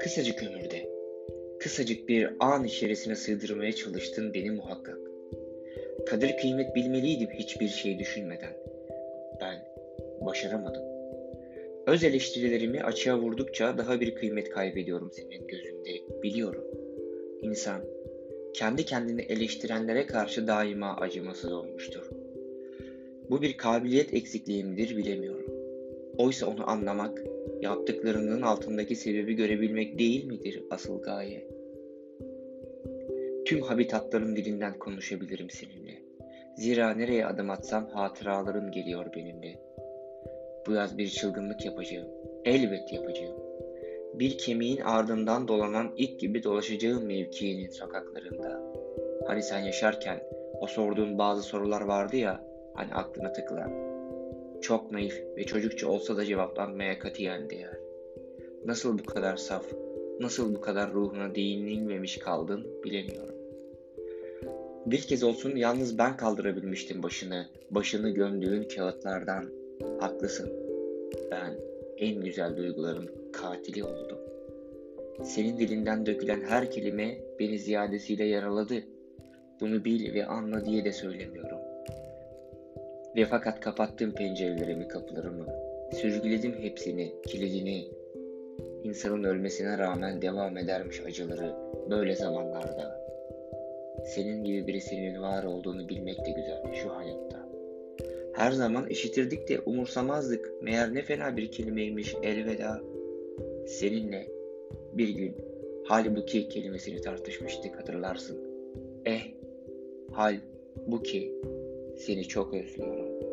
Kısacık ömürde, kısacık bir an içerisine sığdırmaya çalıştın beni muhakkak. Kadir kıymet bilmeliydim hiçbir şey düşünmeden. Ben başaramadım. Öz eleştirilerimi açığa vurdukça daha bir kıymet kaybediyorum senin gözünde, biliyorum. İnsan, kendi kendini eleştirenlere karşı daima acımasız olmuştur. Bu bir kabiliyet eksikliği midir bilemiyorum. Oysa onu anlamak, yaptıklarının altındaki sebebi görebilmek değil midir asıl gaye? Tüm habitatların dilinden konuşabilirim seninle. Zira nereye adım atsam hatıraların geliyor benimle. Bu yaz bir çılgınlık yapacağım. Elbet yapacağım. Bir kemiğin ardından dolanan ilk gibi dolaşacağım mevkiinin sokaklarında. Hani sen yaşarken o sorduğun bazı sorular vardı ya, hani aklına takılan. Çok naif ve çocukça olsa da cevaplanmaya katiyen değer. Nasıl bu kadar saf, nasıl bu kadar ruhuna değinilmemiş kaldın bilemiyorum. Bir kez olsun yalnız ben kaldırabilmiştim başını, başını gömdüğün kağıtlardan. Haklısın. Ben en güzel duyguların katili oldum. Senin dilinden dökülen her kelime beni ziyadesiyle yaraladı. Bunu bil ve anla diye de söylemiyorum. Ve fakat kapattım pencerelerimi, kapılarımı. Sürgüledim hepsini, kilidini. İnsanın ölmesine rağmen devam edermiş acıları böyle zamanlarda. Senin gibi birisinin var olduğunu bilmek de güzel şu hayatta. Her zaman işitirdik de umursamazdık. Meğer ne fena bir kelimeymiş elveda. Seninle bir gün halbuki kelimesini tartışmıştık hatırlarsın. Eh, hal середнячок и с юмором.